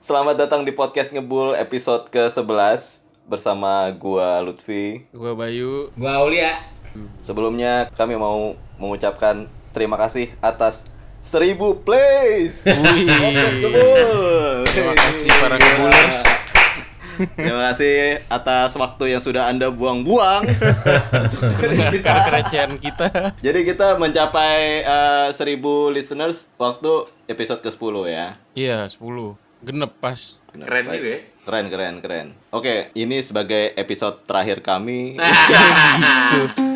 Selamat datang di podcast Ngebul episode ke-11 bersama gua Lutfi. Gua Bayu. Gua Aulia. Sebelumnya kami mau mengucapkan terima kasih atas 1000 plays. Wih. Podcast Ngebul. Terima kasih para ngebulers. Terima kasih atas waktu yang sudah Anda buang-buang. kita. Kerecehan kita. Jadi kita mencapai eh, 1000 listeners waktu episode ke-10 ya. Iya, 10. Genep pas. Benar, Keren baik. juga ya. Keren, keren, keren. Oke, ini sebagai episode terakhir kami. Gitu.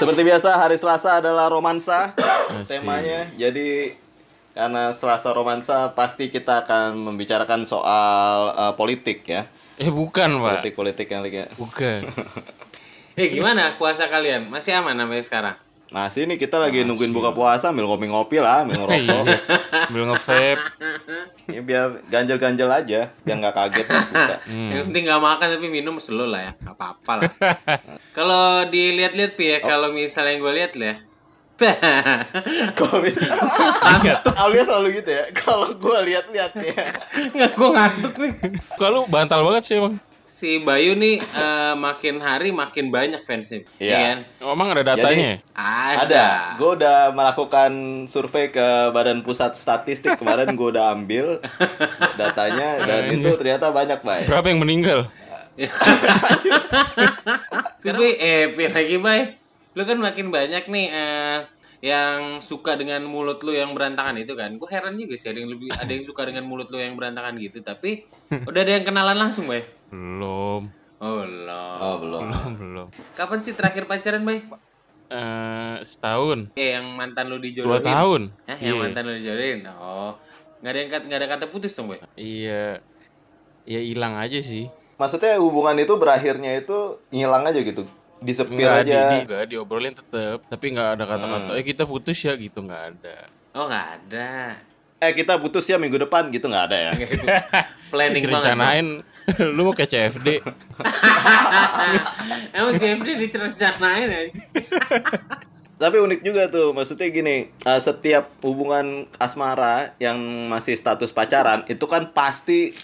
Seperti biasa, hari Selasa adalah romansa Asik. temanya. Jadi karena Selasa romansa pasti kita akan membicarakan soal eh, politik ya. Eh bukan, Pak. Politik-politik yang lagi. Bukan. Eh gimana puasa kalian? Masih aman sampai sekarang? Masih nih kita lagi nungguin buka puasa, sambil ngopi-ngopi lah, sambil ngerokok. Iya. Sambil nge-vape. ya, biar ganjel-ganjel aja, biar nggak kaget. Hmm. Yang penting nggak makan tapi minum slow lah ya. Gak apa-apa lah. kalau dilihat-lihat pi ya, kalau misalnya yang gue lihat lah ya. Kalau Aulia selalu gitu ya. Kalau gua lihat-lihat ya. Nggak, gue ngantuk nih. Kalau bantal banget sih emang. Si Bayu nih eh, makin hari makin banyak fansnya. Iya. kan? Emang ada datanya? ya? Ada. Ada. Gue udah melakukan survei ke Badan Pusat Statistik kemarin gue udah ambil datanya dan itu ternyata banyak, Bay. Berapa yang meninggal? Bay, eh lagi Bay. Lu kan makin banyak nih eh, yang suka dengan mulut lu yang berantakan itu kan. Gue heran juga sih ada yang lebih ada yang suka dengan mulut lu yang berantakan gitu, tapi udah ada yang kenalan langsung, Bay. Belum. Oh, loh. Oh, belum. Belum, belum. Kapan sih terakhir pacaran, Bay? Eh, setahun. Eh, yang mantan lu Dua dijodohin. tahun. Hah, yang Iya. mantan lu dijodohin. Oh. Nggak ada yang kata, nggak ada kata putus dong, Bay. Iya. Ya hilang aja sih. Maksudnya hubungan itu berakhirnya itu ngilang aja gitu. Disepir Enggak, di, aja. di, enggak, diobrolin tetep Tapi nggak ada kata-kata, eh kita putus ya gitu, nggak ada. Oh, nggak ada. Eh, kita putus ya minggu depan gitu nggak ada ya. Nggak itu. Planning banget. Direncanain, lu mau ke CFD. Emang CFD direncanain aja. Tapi unik juga tuh, maksudnya gini, eh, setiap hubungan asmara yang masih status pacaran itu kan pasti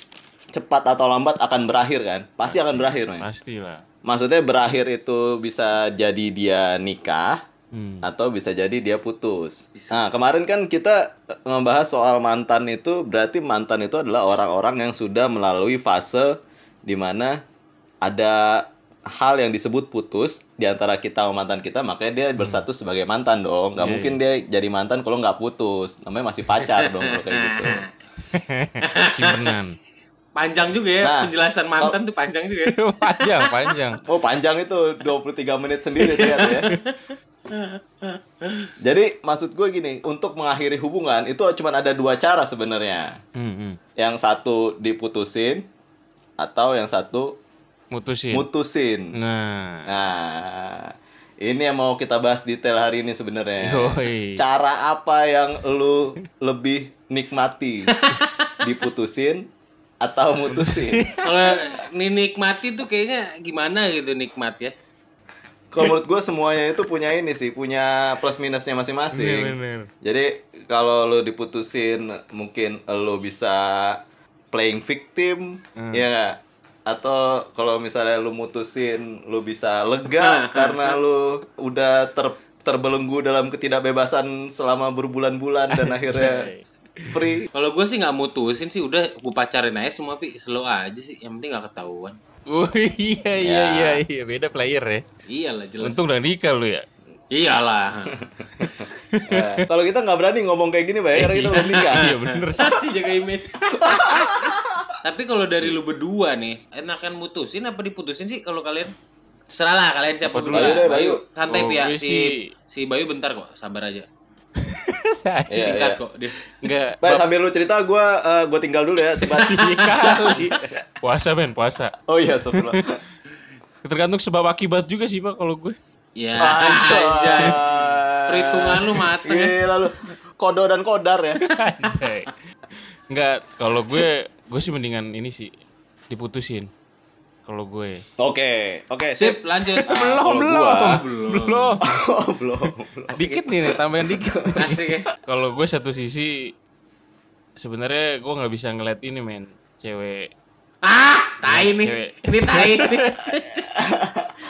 cepat atau lambat akan berakhir kan? Pasti akan berakhir, men. Pastilah. Maksudnya berakhir itu bisa jadi dia nikah Hmm. atau bisa jadi dia putus. Nah, kemarin kan kita eh, ngebahas soal mantan itu berarti mantan itu adalah orang-orang yang sudah melalui fase di mana ada hal yang disebut putus di antara kita sama mantan kita, makanya dia berstatus sebagai mantan dong. Nggak Iya, mungkin dia jadi mantan kalau nggak putus. Namanya masih pacar dong kalau kayak gitu. Simpenan. Panjang juga ya Nah, penjelasan mantan tuh panjang juga. ya. panjang, panjang. Oh panjang itu 23 menit sendiri ternyata ya. Jadi maksud gue gini, untuk mengakhiri hubungan itu cuma ada dua cara sebenarnya. Hmm, hmm. Yang satu diputusin atau yang satu Mutusin. mutusin. nah. Nah, ini yang mau kita bahas detail hari ini sebenarnya. Cara apa yang lu lebih nikmati? Diputusin atau mutusin? Kalau nih nikmati tuh kayaknya gimana gitu nikmat ya. Kalau menurut gue semuanya itu punya ini sih, punya plus minusnya masing-masing. Bener. Jadi kalau lo diputusin mungkin lo bisa playing victim, Hmm. ya? Atau kalau misalnya lo mutusin lo bisa lega karena lo udah ter terbelenggu dalam ketidakbebasan selama berbulan-bulan dan akhirnya free. Kalau gue sih nggak mutusin sih udah gue pacarin aja semua pi slow aja sih yang penting nggak ketahuan. Oh iya iya Ya. iya iya beda player ya. Iyalah jelas. Untung udah nikah lu ya. Iyalah. Ya, kalau kita nggak berani ngomong kayak gini, Bay, karena kita belum nikah. Iya bener. sih jaga image. Tapi kalau dari lu berdua nih, enakan mutusin apa diputusin sih kalau kalian? Serah lah kalian siapa dulu. Bayu Bayu, Bayu. santai Oh, Pi, ya. Si sih- si Bayu bentar kok, sabar aja. Iya, Singkat iya. kok dia. Enggak. Bay, sambil lu cerita, gue gue tinggal dulu ya, sebat. Iya kali. Puasa men, puasa. Oh iya, sebelum. Tergantung sebab akibat juga sih pak kalau gue. Ya, anjay. Perhitungan lu mateng ya. Gila lu. Kodo dan kodar ya. Anjay. Enggak, kalau gue gue sih mendingan ini sih diputusin. Kalau gue. Oke, oke, Sip, sip. lanjut. Ah, belum, belum, gua- belum. Oh, belum. belum. Dikit nih, nih tambahan dikit. Asik ya. Kalau gue satu sisi sebenarnya gue nggak bisa ngeliat ini men cewek Ah, tai nih. Cewek. Ini tai nih.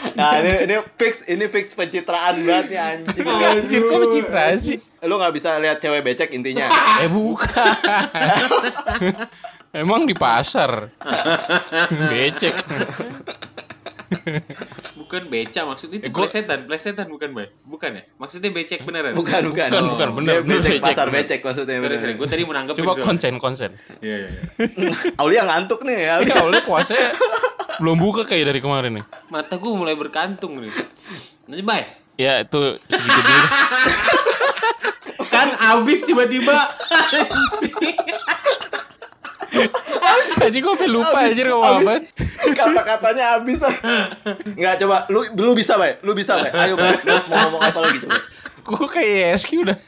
Nah, ini ini fix ini fix pencitraan banget nih anjing. Anjir kok pencitraan sih Lu nggak bisa lihat cewek becek intinya. Eh bukan Emang di pasar Becek Bukan beca maksudnya itu Eh, gua- plesetan, plesetan bukan, Bay. Bukan ya? Maksudnya becek beneran. Bukan, bukan. Bukan, bukan, bener, Dia bener, becek, becek, pasar bener. becek maksudnya. Sorry, sorry. Gue tadi mau nanggepin Coba konsen konsen Iya, iya, iya. Aulia ngantuk nih ya. Ya oleh puasanya Belum buka kayak dari kemarin nih Mata gue mulai berkantung nih. Nanti, Bay. Ya itu segitu dulu Kan abis tiba-tiba. Jadi gue lupa aja ngomong apa Kata-katanya habis. Enggak coba lu lu bisa, Bay. Lu bisa, Bay. Ayo, Bay. Mau ngomong apa lagi coba? Gue kayak SQ udah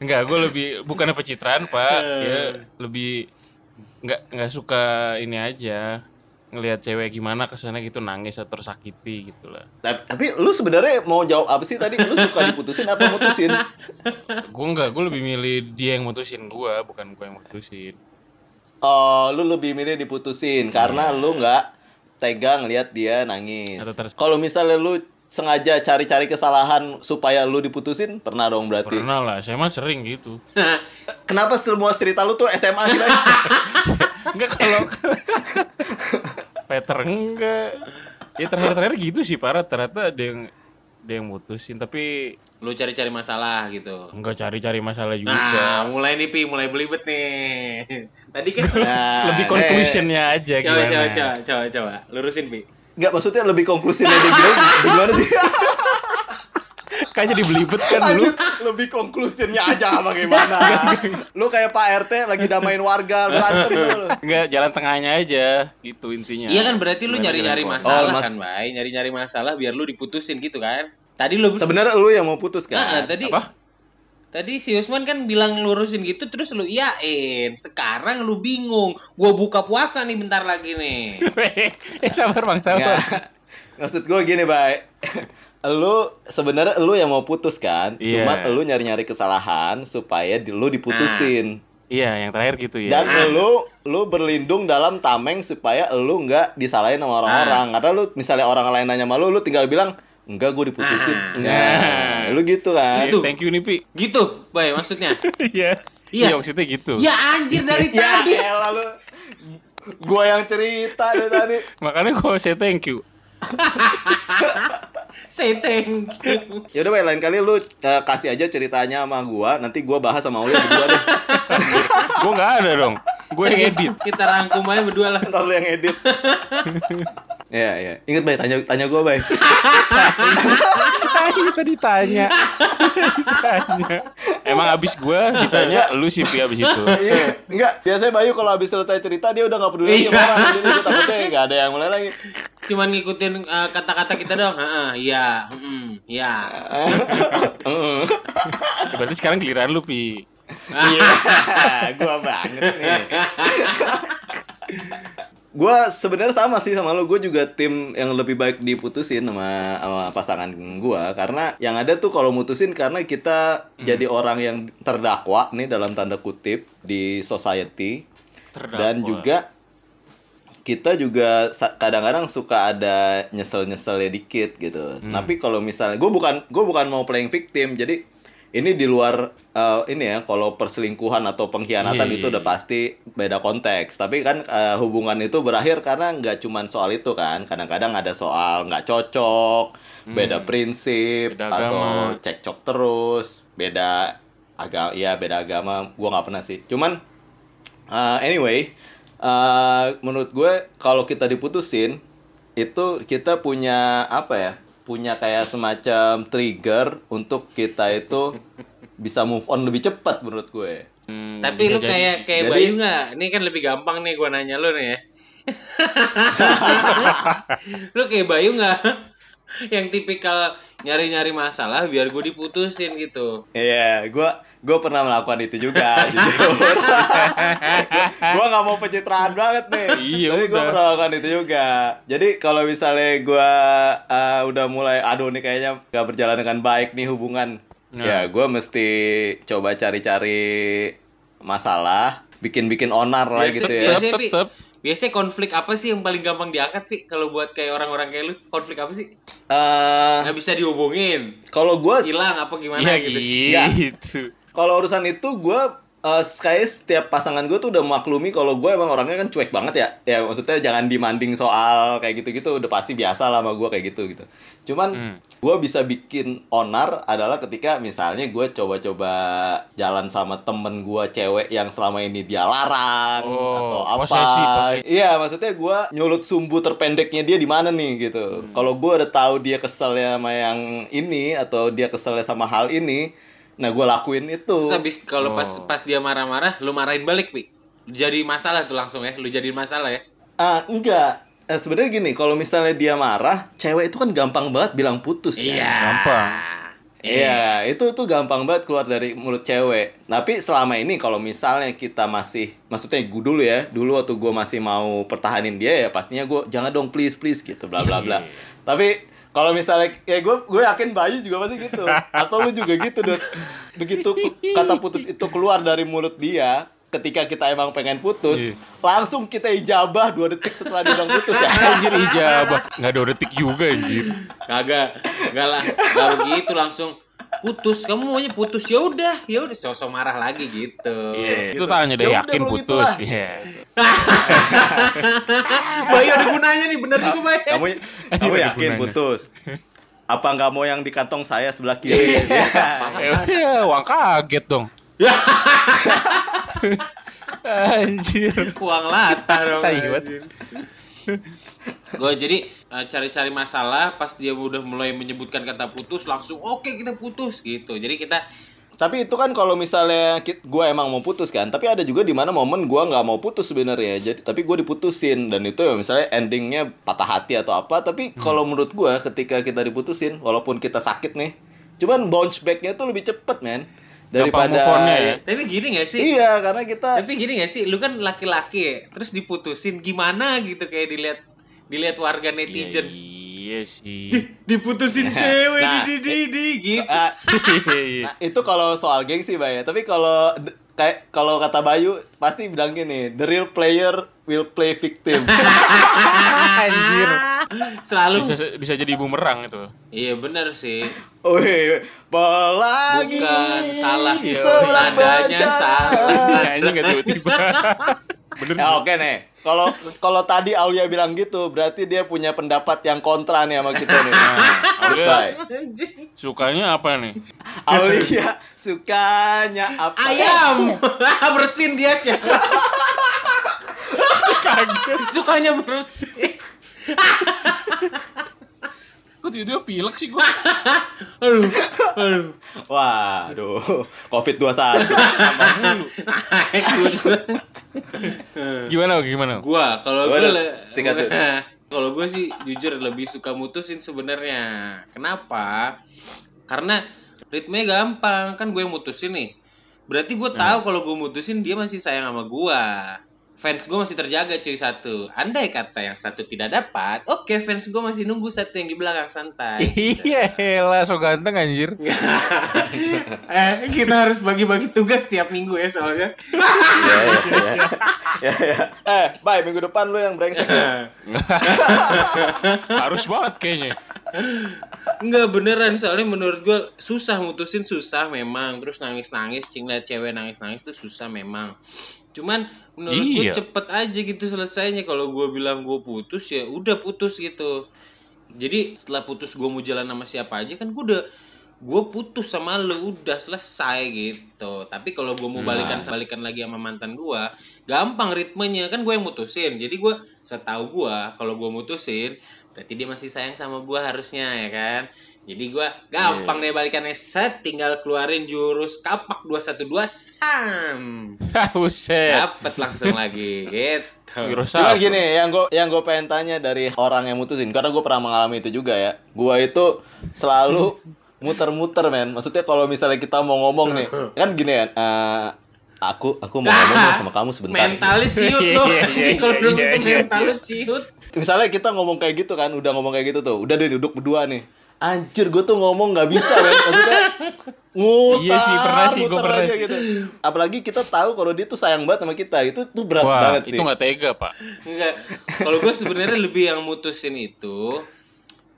Enggak, gue lebih bukannya pencitraan pak, ya lebih nggak nggak suka ini aja ngelihat cewek gimana ke sana gitu nangis atau tersakiti gitu lah. Tapi, tapi lu sebenarnya mau jawab apa sih tadi? Lu suka diputusin apa mutusin? Gue enggak, gue lebih milih dia yang mutusin gue, bukan gue yang mutusin. Oh, lu lebih milih diputusin karena lu nggak tega ngelihat dia nangis. Atau Kalau misalnya lu sengaja cari-cari kesalahan supaya lu diputusin, pernah dong berarti. Pernah lah, saya mah sering gitu. Kenapa semua cerita lu tuh SMA sih? Enggak kalau Peter enggak. Ya terakhir-terakhir gitu sih parah ternyata ada yang ada yang mutusin tapi Lu cari-cari masalah gitu. enggak cari-cari masalah juga. Nah, mulai nih, Pi. Mulai belibet nih. Tadi kan... Nah, lebih eh, conclusionnya aja Coba, gimana. coba, coba, coba, coba. Lurusin, Pi. Enggak, maksudnya lebih konklusinya dia gimana, gimana sih? Kan jadi belibet kan dulu. Lebih konklusinya aja bagaimana? lu kayak Pak RT lagi damain warga, berantem gitu lu. Enggak, jalan tengahnya aja gitu intinya. Iya kan berarti lu nyari-nyari masalah Oh, mas- kan, Bay. Nyari-nyari masalah biar lu diputusin gitu kan. Tadi lu Sebenarnya lu yang mau putus Nah, kan? tadi Apa? Tadi si Usman kan bilang lurusin gitu terus lu iyain. Sekarang lu bingung. Gua buka puasa nih bentar lagi nih. eh sabar Bang, sabar. Nggak. Maksud gue gini, Bay. lu sebenarnya lu yang mau putus kan? Iya. Cuma lu nyari-nyari kesalahan supaya lu diputusin. Iya, yang terakhir gitu ya. Dan lu lu berlindung dalam tameng supaya lu nggak disalahin sama orang-orang. Karena lu misalnya orang lain nanya sama lu, lu tinggal bilang enggak gue diputusin. Ah. Nah, lu gitu kan? Gitu. Thank you nih, Pi. Gitu, Bay maksudnya. Iya. Iya. Iya, maksudnya gitu. Ya anjir dari Ya tadi. elah lu. Gua yang cerita dari tadi. Makanya gue say thank you. Say thank you. Ya udah, Bay, lain kali lu eh, kasih aja ceritanya sama gua, nanti gua bahas sama Uli berdua deh. gue nggak ada dong. Gue yang edit. Kita rangkum aja berdua lah. Ntar lu yang edit. Iya, iya. Ingat, Bay, tanya tanya gua, Bay. kita ditanya. ditanya. Emang abis gue ditanya lu sih Pi abis itu. Iya, enggak. Biasanya Bayu kalau habis selesai cerita dia udah nggak peduli lagi Iya. orang. Jadi takutnya nggak ada yang mulai lagi. Cuman ngikutin eh, kata-kata kita dong. Heeh, iya. Mm, iya. Ya, berarti sekarang giliran lu Pi. Iya, gua banget nih. Gua sebenarnya sama sih sama lo. Gue juga tim yang lebih baik diputusin sama sama pasangan gua karena yang ada tuh kalau mutusin karena kita jadi orang yang terdakwa nih dalam tanda kutip di society Terdakwa. dan juga kita juga kadang-kadang suka ada nyesel-nyeselnya dikit gitu. Tapi kalau misalnya gue bukan gue bukan mau playing victim, jadi ini di luar eh, ini ya kalau perselingkuhan atau pengkhianatan Iya, itu iya, udah pasti beda konteks. Tapi kan eh, hubungan itu berakhir karena nggak cuman soal itu kan. Kadang-kadang ada soal nggak cocok, beda prinsip Beda atau agama. cekcok terus, beda agama ya beda agama. Gua nggak pernah sih. Cuman Uh, anyway, uh, menurut gue kalau kita diputusin itu kita punya apa ya? Punya kayak semacam trigger untuk kita itu bisa move on lebih cepat menurut gue. Hmm, Tapi lu jadi kayak kayak Jadi- Bayu nggak? Ini kan lebih gampang nih gua nanya lu nih ya. lu kayak Bayu nggak? yang tipikal nyari-nyari masalah biar gue diputusin gitu. Iya, gua gua pernah melakukan itu juga, jujur. gua nggak mau pencitraan banget nih. Iya, Tapi udah. pernah melakukan itu juga. Jadi kalau misalnya gua eh, udah mulai aduh nih kayaknya gak berjalan dengan baik nih hubungan. Nah. Ya, gua mesti coba cari-cari masalah, bikin-bikin onar lah Biasa- gitu ya. biasa- Tetep. Biasanya konflik apa sih yang paling gampang diangkat, Vi? Kalau buat kayak orang-orang kayak lu, konflik apa sih? Eh, Nggak bisa dihubungin, kalau gua hilang apa gimana Iya gitu. gitu. Kalau urusan itu gue eh kayak setiap pasangan gue tuh udah maklumi kalau gue emang orangnya kan cuek banget ya. Ya maksudnya jangan dimanding soal kayak gitu-gitu udah pasti biasa lah sama gue kayak gitu gitu. Cuman Hmm. gue bisa bikin onar adalah ketika misalnya gue coba-coba jalan sama temen gue cewek yang selama ini dia larang Oh, atau apa. posesif, posesif. Iya maksudnya gue nyulut sumbu terpendeknya dia di mana nih gitu. Hmm. Kalau gue udah tahu dia keselnya sama yang ini atau dia keselnya sama hal ini, nah gue lakuin itu. Terus habis kalau pas Oh. pas dia marah-marah, lu marahin balik, Pi. Jadi masalah tuh langsung ya, lu jadiin masalah ya. Ah, enggak. Eh, sebenarnya gini, kalau misalnya dia marah, cewek itu kan gampang banget bilang putus. kan? Iya. Gampang. Iya, itu tuh gampang banget keluar dari mulut cewek. Tapi selama ini kalau misalnya kita masih, maksudnya gue dulu ya, dulu waktu gue masih mau pertahanin dia ya pastinya gue jangan dong please please gitu, bla bla bla. Tapi kalau misalnya, ya gue gue yakin Bayu juga pasti gitu. Atau lu juga gitu, Dut. Begitu kata putus itu keluar dari mulut dia, ketika kita emang pengen putus, Iya. langsung kita ijabah dua detik setelah dia bilang putus ya. Anjir ijabah. Nggak ada detik juga anjir. Kagak, enggak lah, enggak begitu langsung putus. Kamu maunya putus ya udah, ya udah sosok marah lagi gitu. Iya, gitu. itu tanya deh Ya udah yakin putus. lah. Iya. Bayu ada gunanya nih, bener juga Bayu. Kamu kamu ada yakin gunanya. putus? Apa nggak mau yang di kantong saya sebelah kiri? Ya, wah kaget dong. Anjir. Uang latah dong. Gue jadi eh, cari-cari masalah pas dia udah mulai menyebutkan kata putus langsung oke kita putus gitu. Jadi kita Tapi itu kan kalau misalnya gue emang mau putus kan, tapi ada juga di mana momen gue nggak mau putus sebenarnya. Jadi tapi gue diputusin dan itu ya misalnya endingnya patah hati atau apa. Tapi kalau menurut gue ketika kita diputusin, walaupun kita sakit nih, cuman bounce backnya tuh lebih cepet men daripada move on-nya ya? tapi gini gak sih? Iya karena kita Tapi gini gak sih, lu kan laki-laki ya, terus diputusin gimana gitu kayak dilihat dilihat warga netizen. Iya sih. Diputusin cewek Nah, di di di di gitu. Ah, Nah, itu kalau soal gengsi, Bay. ya. Tapi kalau kayak kalau kata Bayu pasti bilang gini, the real player will play victim. Anjir. Selalu Bisa bisa jadi bumerang itu. Iya bener sih. Wih, pelagi Bukan salah, Nadanya salah. Anjing nggak tiba-tiba. Bener. Ya oke nih. Kalau kalau tadi Aulia bilang gitu, berarti dia punya pendapat yang kontra nih sama kita nih. Nah, Aulia sukanya apa nih? Aulia sukanya apa? Ayam. bersin dia sih. Sukanya bersin. Kok tiba-tiba pilek sih gua? Aduh, aduh. Waduh, COVID-21. Gimana gimana? gua kalau Gua gue sikat tuh. kalau gue sih jujur lebih suka mutusin sebenarnya kenapa karena ritmenya gampang kan gue yang mutusin nih berarti gue tahu kalau gue mutusin dia masih sayang sama gue fans gue masih terjaga cuy satu andai kata yang satu tidak dapat oke fans gue masih nunggu satu yang di belakang santai Iya, lah so ganteng anjir. eh kita harus bagi-bagi tugas tiap minggu ya soalnya Iya, iya, iya. Ya, ya. Eh, bye minggu depan lu yang brengsek. Harus banget kayaknya. Enggak beneran. Soalnya menurut gue susah mutusin susah memang. Terus nangis nangis cing liat cewek nangis nangis tuh susah memang. Cuman menurut gue Iya. cepet aja gitu selesainya. Kalau gue bilang gue putus ya udah putus gitu. Jadi setelah putus gue mau jalan sama siapa aja kan gue udah gue putus sama lu udah selesai gitu. Tapi kalau gue mau balikan balikan lagi sama mantan gue gampang ritmenya. Kan gue yang mutusin. Jadi gue setahu gue kalau gue mutusin berarti dia masih sayang sama gue harusnya ya kan jadi gue gampang deh balikannya set tinggal keluarin jurus kapak 212 sam Buset. dapet langsung lagi gitu. Cuman gini, yang gue yang gue pengen tanya dari orang yang mutusin, karena gue pernah mengalami itu juga ya. Gue itu selalu muter-muter men. Maksudnya kalau misalnya kita mau ngomong nih, kan gini ya. eh, aku aku mau ngomong sama kamu sebentar. Mentalnya ciut tuh. Iya, iya, Kalau iya, belum itu mentalnya ciut. Misalnya kita ngomong kayak gitu kan, udah ngomong kayak gitu tuh, udah deh duduk berdua nih. Anjir, gue tuh ngomong nggak bisa men. Maksudnya ngutar, Iya sih, pernah sih, gua muter pernah aja sih. gitu. Apalagi kita tahu kalau dia tuh sayang banget sama kita, itu tuh berat Wah, banget sih. itu nggak tega, Pak. Enggak. Kalau gue sebenarnya lebih yang mutusin itu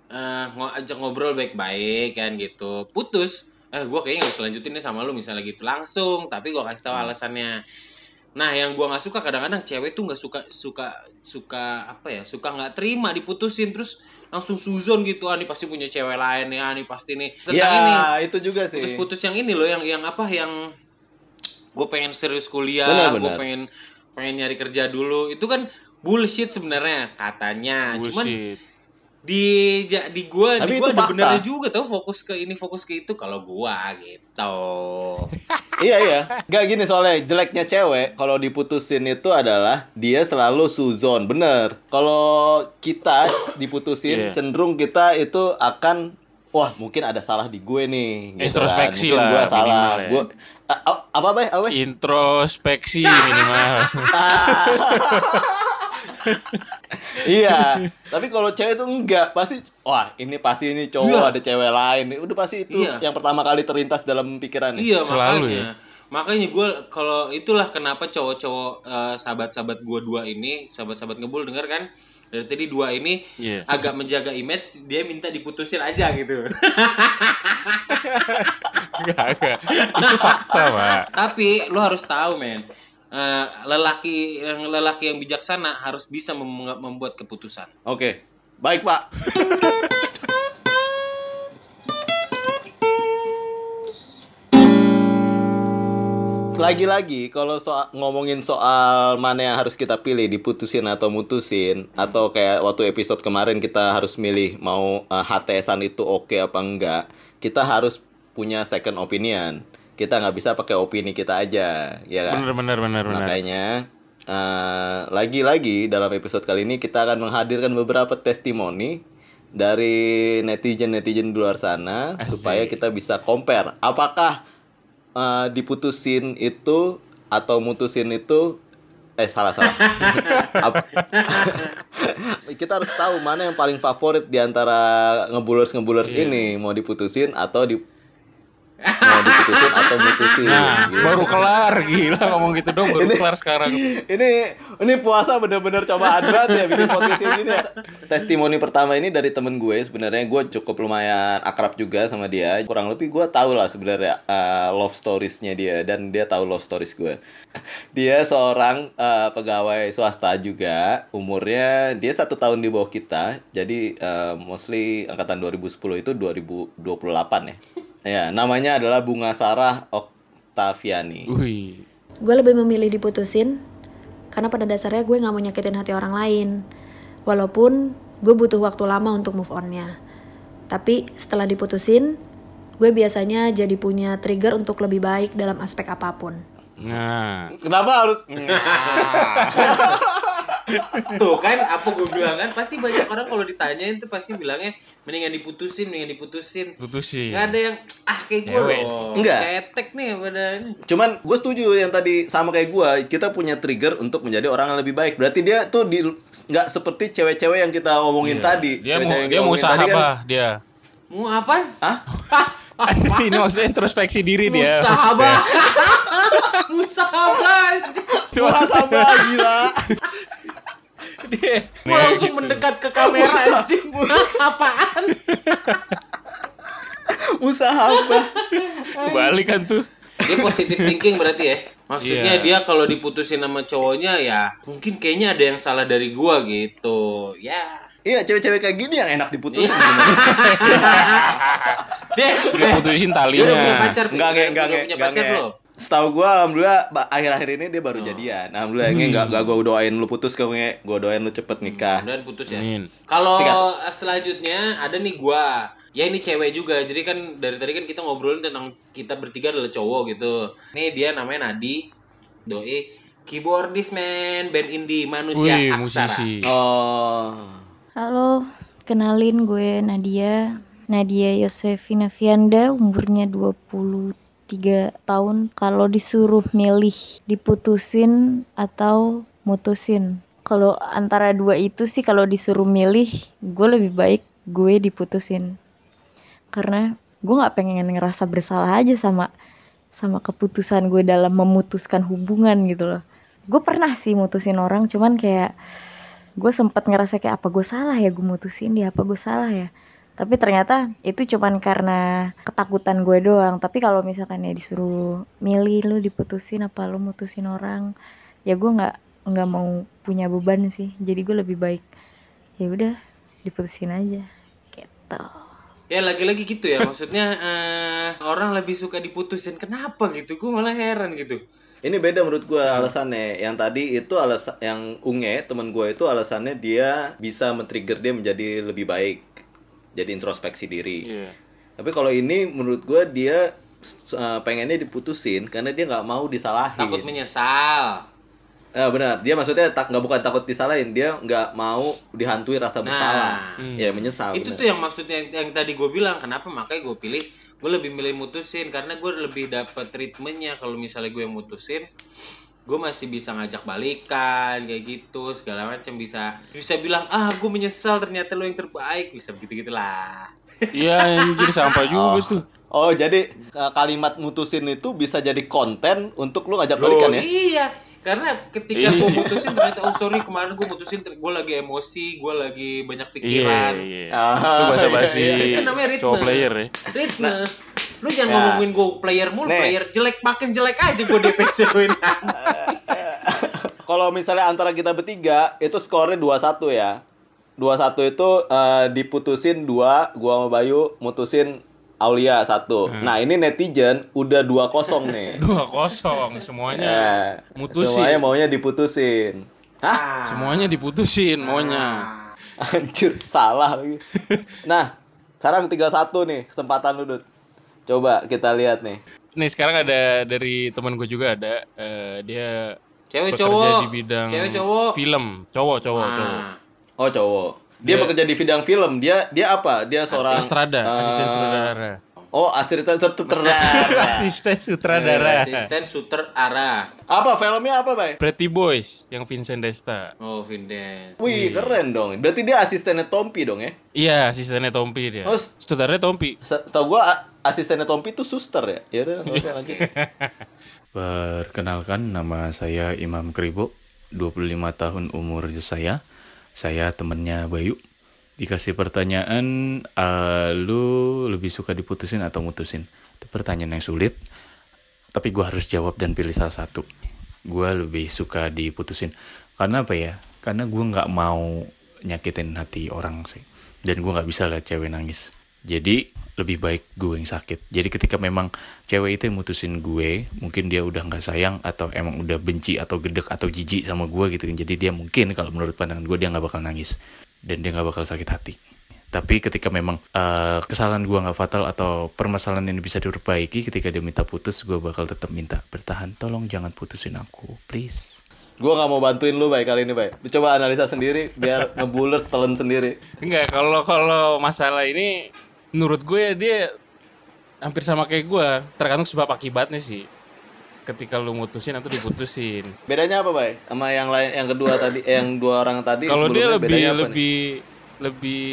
eh ngo ajak ngobrol baik-baik kan gitu. Putus. Eh gue kayaknya nggak usah lanjutin nih sama lu misalnya gitu langsung. Tapi gue kasih tahu alasannya. Nah yang gua nggak suka kadang-kadang cewek tuh nggak suka suka suka apa ya suka nggak terima diputusin terus langsung suzon gitu ah nih pasti punya cewek lain nih ah nih pasti nih. Tentang ya, ini. itu juga sih. putus-putus yang ini loh yang yang apa yang gue pengen serius kuliah gue pengen pengen nyari kerja dulu. Itu kan bullshit sebenarnya katanya. Cuman Bullshit. Di ja- di gua Tapi di gua ada fakta. benernya juga tau fokus ke ini fokus ke itu kalau gua gitu iya iya Gak gini soalnya jeleknya cewek kalau diputusin itu adalah dia selalu suzon bener kalau kita diputusin Iya. cenderung kita itu akan wah mungkin ada salah di gue nih gitu kan. Introspeksi mungkin lah, gue salah ya. gue apa bay apa bay? Introspeksi minimal. iya tapi kalau cewek itu enggak pasti wah ini pasti ini cowok Iya. ada cewek lain udah pasti itu Iya. yang pertama kali terlintas dalam pikiran iya Selalu makanya ya. makanya gua kalau itulah kenapa cowok-cowok eh, sahabat-sahabat gua dua ini sahabat-sahabat ngebul denger kan dari tadi dua ini Iya. agak menjaga image dia minta diputusin aja gitu Enggak, enggak. Itu fakta, Pak. Tapi lo harus tahu men, Eh, lelaki yang lelaki yang bijaksana harus bisa mem- membuat keputusan. oke. Baik pak. Lagi-lagi kalau soal ngomongin soal mana yang harus kita pilih diputusin atau mutusin atau kayak waktu episode kemarin kita harus milih mau uh, HTSan itu oke apa enggak kita harus punya second opinion kita nggak bisa pakai opini kita aja ya kan Bener, bener, bener, bener. Makanya eh, lagi-lagi dalam episode kali ini kita akan menghadirkan beberapa testimoni dari netizen-netizen di luar sana Asik. supaya kita bisa compare apakah eh, diputusin itu atau mutusin itu eh salah salah. Kita harus tahu mana yang paling favorit di antara ngebulers ngebulers Iya. ini mau diputusin atau di mau diputusin atau mutusin. Nah, gitu. baru kelar gila ngomong gitu dong, baru Ini- kelar sekarang. ini ini puasa bener-bener cobaan banget ya bikin podcast gini. Testimoni pertama ini dari temen gue sebenarnya gue cukup lumayan akrab juga sama dia. Kurang lebih gue tahu lah sebenarnya uh, love storiesnya dia dan dia tahu love stories gue. Dia seorang uh, pegawai swasta juga. Umurnya dia satu tahun di bawah kita. Jadi uh, mostly angkatan 2010 itu 2028 ya. Ya, namanya adalah Bunga Sarah Oktaviani. Gue lebih memilih diputusin karena pada dasarnya gue nggak mau nyakitin hati orang lain. Walaupun gue butuh waktu lama untuk move onnya. Tapi setelah diputusin, gue biasanya jadi punya trigger untuk lebih baik dalam aspek apa pun. Nah, Kenapa harus Tuh kan apa gue bilang kan pasti banyak orang kalau ditanyain tuh pasti bilangnya mendingan diputusin, mendingan diputusin. putusin. Gak ada yang ah kayak gue loh. Enggak. Cetek nih pada ini. Cuman gue setuju yang tadi sama kayak gue Kita punya trigger untuk menjadi orang yang lebih baik Berarti dia tuh di nggak seperti cewek-cewek yang kita omongin Iya. tadi Dia mau yang dia mau usaha tadi kan, apa dia? Mau apa? Hah? Ini maksudnya introspeksi diri dia. Musabah. Musabah sama gila dia. Gue langsung mendekat ke kamera anjing. Apaan? Usaha apa? Balik kan tuh. Dia positive thinking berarti ya. Maksudnya Iya. dia kalau diputusin sama cowoknya ya mungkin kayaknya ada yang salah dari gua gitu. Ya. Iya cewek-cewek kayak gini yang enak diputusin Iya. Dia putusin Dia talinya. udah punya pacar? Enggak, enggak, Udah enggak, punya enggak, pacar belum? Setahu gue alhamdulillah akhir-akhir ini dia baru Oh. jadian. Alhamdulillah ini enggak enggak gue doain lu putus kau nge. Gue doain lu cepet nikah. Dan putus ya. Amin. Kalau selanjutnya ada nih gua. Ya ini cewek juga. Jadi kan dari tadi kan kita ngobrolin tentang kita bertiga adalah cowok gitu. Nih dia namanya Nadi. Doi Keyboardis men, band indie manusia Wih, aksara. musisi. Oh. Halo, kenalin gue Nadia. Nadia Yosefina Fianda, umurnya 23 tahun. Kalau disuruh milih diputusin atau mutusin. Kalau antara dua itu sih kalau disuruh milih, gue lebih baik gue diputusin. Karena gue nggak pengen ngerasa bersalah aja sama sama keputusan gue dalam memutuskan hubungan gitu loh. Gue pernah sih mutusin orang, cuman kayak gue sempat ngerasa kayak apa gue salah ya gue mutusin dia apa gue salah ya tapi ternyata itu cuman karena ketakutan gue doang tapi kalau misalkan ya disuruh milih lu diputusin apa lu mutusin orang ya gue nggak nggak mau punya beban sih jadi gue lebih baik ya udah diputusin aja gitu Ya lagi-lagi gitu ya, maksudnya eh, orang lebih suka diputusin. Kenapa gitu? Gue malah heran gitu. Ini beda menurut gua alasannya. Yang tadi itu alasan yang Unge teman gua itu alasannya dia bisa men-trigger dia menjadi lebih baik. Jadi introspeksi diri. Iya. Tapi kalau ini menurut gua dia uh, pengennya diputusin karena dia nggak mau disalahin. Takut menyesal. Ya benar. Dia maksudnya tak nggak bukan takut disalahin, dia nggak mau dihantui rasa Nah. bersalah. Hmm. Ya menyesal. itu benar. tuh yang maksudnya yang, yang tadi gue bilang kenapa makanya gue pilih gue lebih milih mutusin karena gue lebih dapat treatmentnya kalau misalnya gue yang mutusin gue masih bisa ngajak balikan kayak gitu segala macam bisa bisa bilang ah gue menyesal ternyata lo yang terbaik bisa begitu gitulah Iya, anjir sampah juga tuh. Oh, jadi uh, kalimat mutusin itu bisa jadi konten untuk lu ngajak Loh, balikan ya? iya karena ketika Iya. gue mutusin ternyata oh sorry kemarin gue mutusin gue lagi emosi gue lagi banyak Iya, pikiran iya. Ah, Itu bahasa basi iya, iya. Itu namanya ritme. cowok player ya. ritme lu jangan Ya. ngomongin gue player mulu Nih. player jelek makin jelek aja gue DPC win Kalau misalnya antara kita bertiga itu skornya 2-1 ya. 2-1 itu eh, diputusin dua, gua sama Bayu mutusin Aulia satu. Hmm. Nah, ini netizen udah 2-0 nih. Dua kosong semuanya. Eh, mutusin. Semuanya maunya diputusin. Hah? Semuanya diputusin maunya. Anjir, salah lagi. Nah, sekarang 3-1 nih kesempatan lu, Dut. Coba kita lihat nih. Nih sekarang ada dari teman gue juga ada eh, dia cewek bekerja cowok di bidang cewek cowok film, cowok cowok Ah. cowok. Oh, cowok. Dia Dia- bekerja di bidang film. Dia dia apa? Dia seorang Estrada, eh, asisten sutradara. Oh, asisten sutradara. Asisten sutradara. asisten shooter arah apa filmnya apa, Bay? Pretty Boys yang Vincent Desta. oh Vinden Wih, keren dong. Berarti dia asistennya Tompi dong ya? Iya, asistennya Tompi dia. Oh, s- Sutradaranya Tompi. Se- Setahu gua asistennya Tompi itu suster ya? Ya udah, oke lanjut. Perkenalkan nama saya Imam Kribo, 25 tahun umur saya. Saya temennya Bayu. Dikasih pertanyaan, "Eh, lu lebih suka diputusin atau mutusin? Itu pertanyaan yang sulit, tapi gua harus jawab dan pilih salah satu. Gua lebih suka diputusin. Karena apa ya? Karena gua nggak mau nyakitin hati orang sih. Dan gua nggak bisa lihat cewek nangis. Jadi lebih baik gue yang sakit. Jadi ketika memang cewek itu yang mutusin gue, mungkin dia udah nggak sayang atau emang udah benci atau gedek atau jijik sama gue gitu. Jadi dia mungkin kalau menurut pandangan gue dia nggak bakal nangis dan dia nggak bakal sakit hati. Tapi ketika memang eh, kesalahan gue nggak fatal atau permasalahan ini bisa diperbaiki, ketika dia minta putus, gue bakal tetap minta bertahan. Tolong jangan putusin aku, please. Gua nggak mau bantuin lu, Bay, kali ini, Bay. Lu coba analisa sendiri biar ngebuler telan sendiri. Enggak, kalau kalau masalah ini menurut gue dia hampir sama kayak gue, tergantung sebab akibatnya sih. Ketika lu mutusin atau diputusin. Bedanya apa, Bay? Sama yang lain yang kedua tadi, eh, yang dua orang tadi Kalau dia lebih apa nih? lebih lebih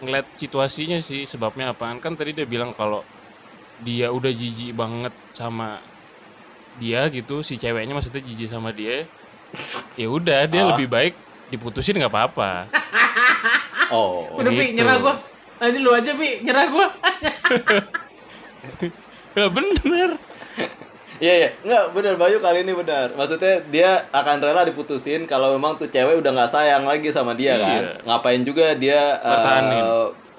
ngeliat situasinya sih sebabnya apaan kan tadi dia bilang kalau dia udah jijik banget sama dia gitu si ceweknya maksudnya jijik sama dia ya udah dia Ah. lebih baik diputusin nggak apa-apa Oh. udah gitu. nyerah gua lanjut lu aja Bi, nyerah gua ya bener Iya, iya. Enggak, benar Bayu kali ini benar. Maksudnya dia akan rela diputusin kalau memang tuh cewek udah nggak sayang lagi sama dia kan. Iya. Ngapain juga dia eh, Pertahanin.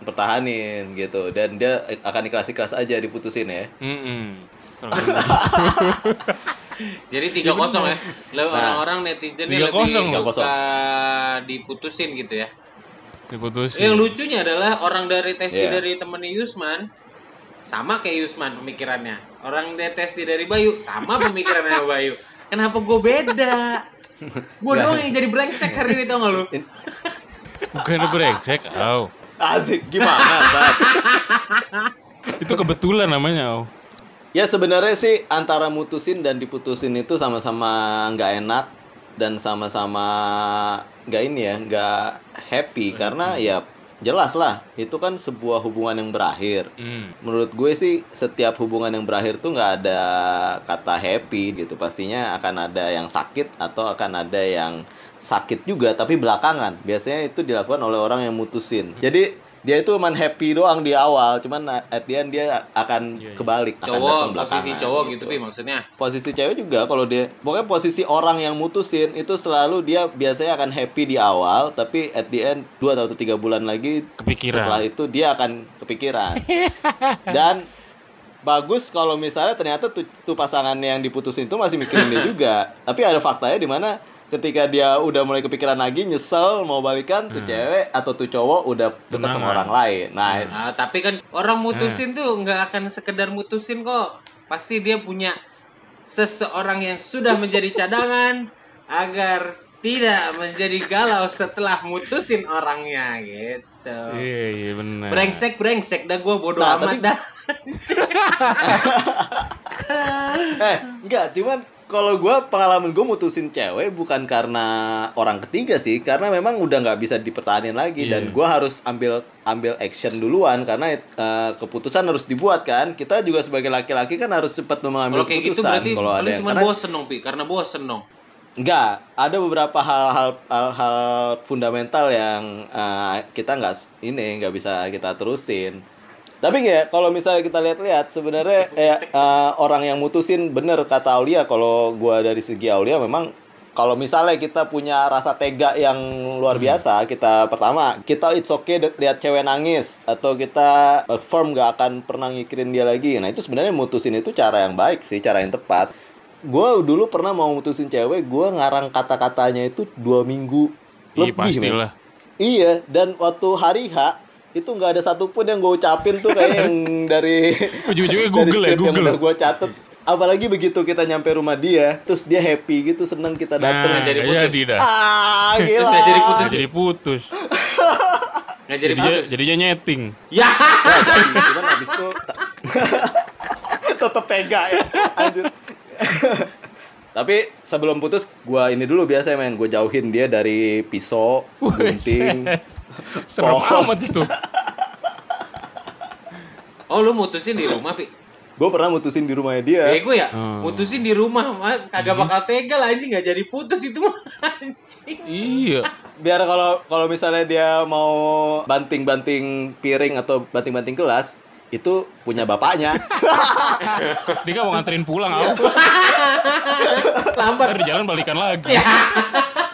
pertahanin gitu dan dia akan ikhlas-ikhlas aja diputusin ya. Mm-mm. jadi tiga kosong ya Lah, Nah. orang-orang netizennya 3-0 lebih suka diputusin gitu ya diputusin yang lucunya adalah orang dari testi Iya. dari temennya Yusman sama kayak Yusman pemikirannya orang dari testi dari Bayu sama pemikirannya Bayu Kenapa gue beda? Gue doang yang jadi brengsek hari ini tau gak lu? Bukannya brengsek, au. Asik gimana? Itu kebetulan namanya, au. Ya sebenarnya sih antara mutusin dan diputusin itu sama-sama nggak enak dan sama-sama nggak ini ya nggak happy karena ya jelas lah itu kan sebuah hubungan yang berakhir. Hmm. Menurut gue sih setiap hubungan yang berakhir tuh nggak ada kata happy gitu pastinya akan ada yang sakit atau akan ada yang sakit juga tapi belakangan biasanya itu dilakukan oleh orang yang mutusin. Jadi dia itu cuman happy doang di awal, cuman at the end dia akan Iya, iya. kebalik. akan Cowok, datang posisi cowok gitu, Pi maksudnya. posisi cewek juga kalau dia pokoknya posisi orang yang mutusin itu selalu dia biasanya akan happy di awal tapi at the end dua atau tiga bulan lagi Kepikiran. setelah itu dia akan kepikiran dan bagus kalau misalnya ternyata tuh, tuh pasangan yang diputusin itu masih mikirin dia juga tapi ada faktanya di mana ketika dia udah mulai kepikiran lagi nyesel mau balikan tuh cewek atau tuh cowok udah dekat sama orang lain nah Nah, tapi kan orang mutusin tuh nggak akan sekedar mutusin kok. Pasti dia punya seseorang yang sudah menjadi cadangan agar tidak menjadi galau setelah mutusin orangnya gitu. Iya, iya benar. Brengsek brengsek dah gue bodoh Nah, amat tapi- dah. eh enggak cuman kalau gue pengalaman gue mutusin cewek bukan karena orang ketiga sih karena memang udah nggak bisa dipertahankan lagi Iya. dan gue harus ambil ambil action duluan karena eh, keputusan harus dibuat kan kita juga sebagai laki-laki kan harus cepat mengambil Kalau kayak gitu berarti kalau ada lu yang cuma karena- bosen dong pi karena bosen dong. Enggak, ada beberapa hal-hal hal-hal fundamental yang eh, kita nggak ini nggak bisa kita terusin. Tapi ya kalau misalnya kita lihat-lihat sebenarnya eh, eh, orang yang mutusin bener kata Aulia kalau gua dari segi Aulia memang kalau misalnya kita punya rasa tega yang luar biasa, kita pertama kita it's okay lihat cewek nangis atau kita eh, firm gak akan pernah ngikirin dia lagi. Nah itu sebenarnya mutusin itu cara yang baik sih, cara yang tepat. Gue dulu pernah mau mutusin cewek, gue ngarang kata-katanya itu dua minggu lebih. pastilah. Iya, dan waktu hari H itu nggak ada satupun yang gue ucapin tuh kayak yang dari Ujung-ujungnya dari Google ya, skrip yang Google. udah gue catet. Apalagi begitu kita nyampe rumah dia, terus dia happy gitu, seneng kita Nah, dateng. jadi nggak putus. jadi dah. Ah, gila. Terus nggak jadi putus. Jadi putus. Nggak jadi Jadinya, putus. jadinya nyeting. Ya. Nah, jadi, cuman abis itu tetep tega ya. Anjir. Tapi sebelum putus, gua ini dulu biasa men, gue jauhin dia dari pisau, gunting. Serem Oh. amat itu. Oh lu mutusin di rumah pi? Gue pernah mutusin di rumahnya dia. Bego ya? Hmm. Mutusin di rumah mah kagak bakal tega lah anjing nggak jadi putus itu mah anjing. Iya. biar kalau kalau misalnya dia mau banting-banting piring atau banting-banting gelas itu punya bapaknya Dia kan mau nganterin pulang, au. Lambat. Ntar di jalan balikan lagi.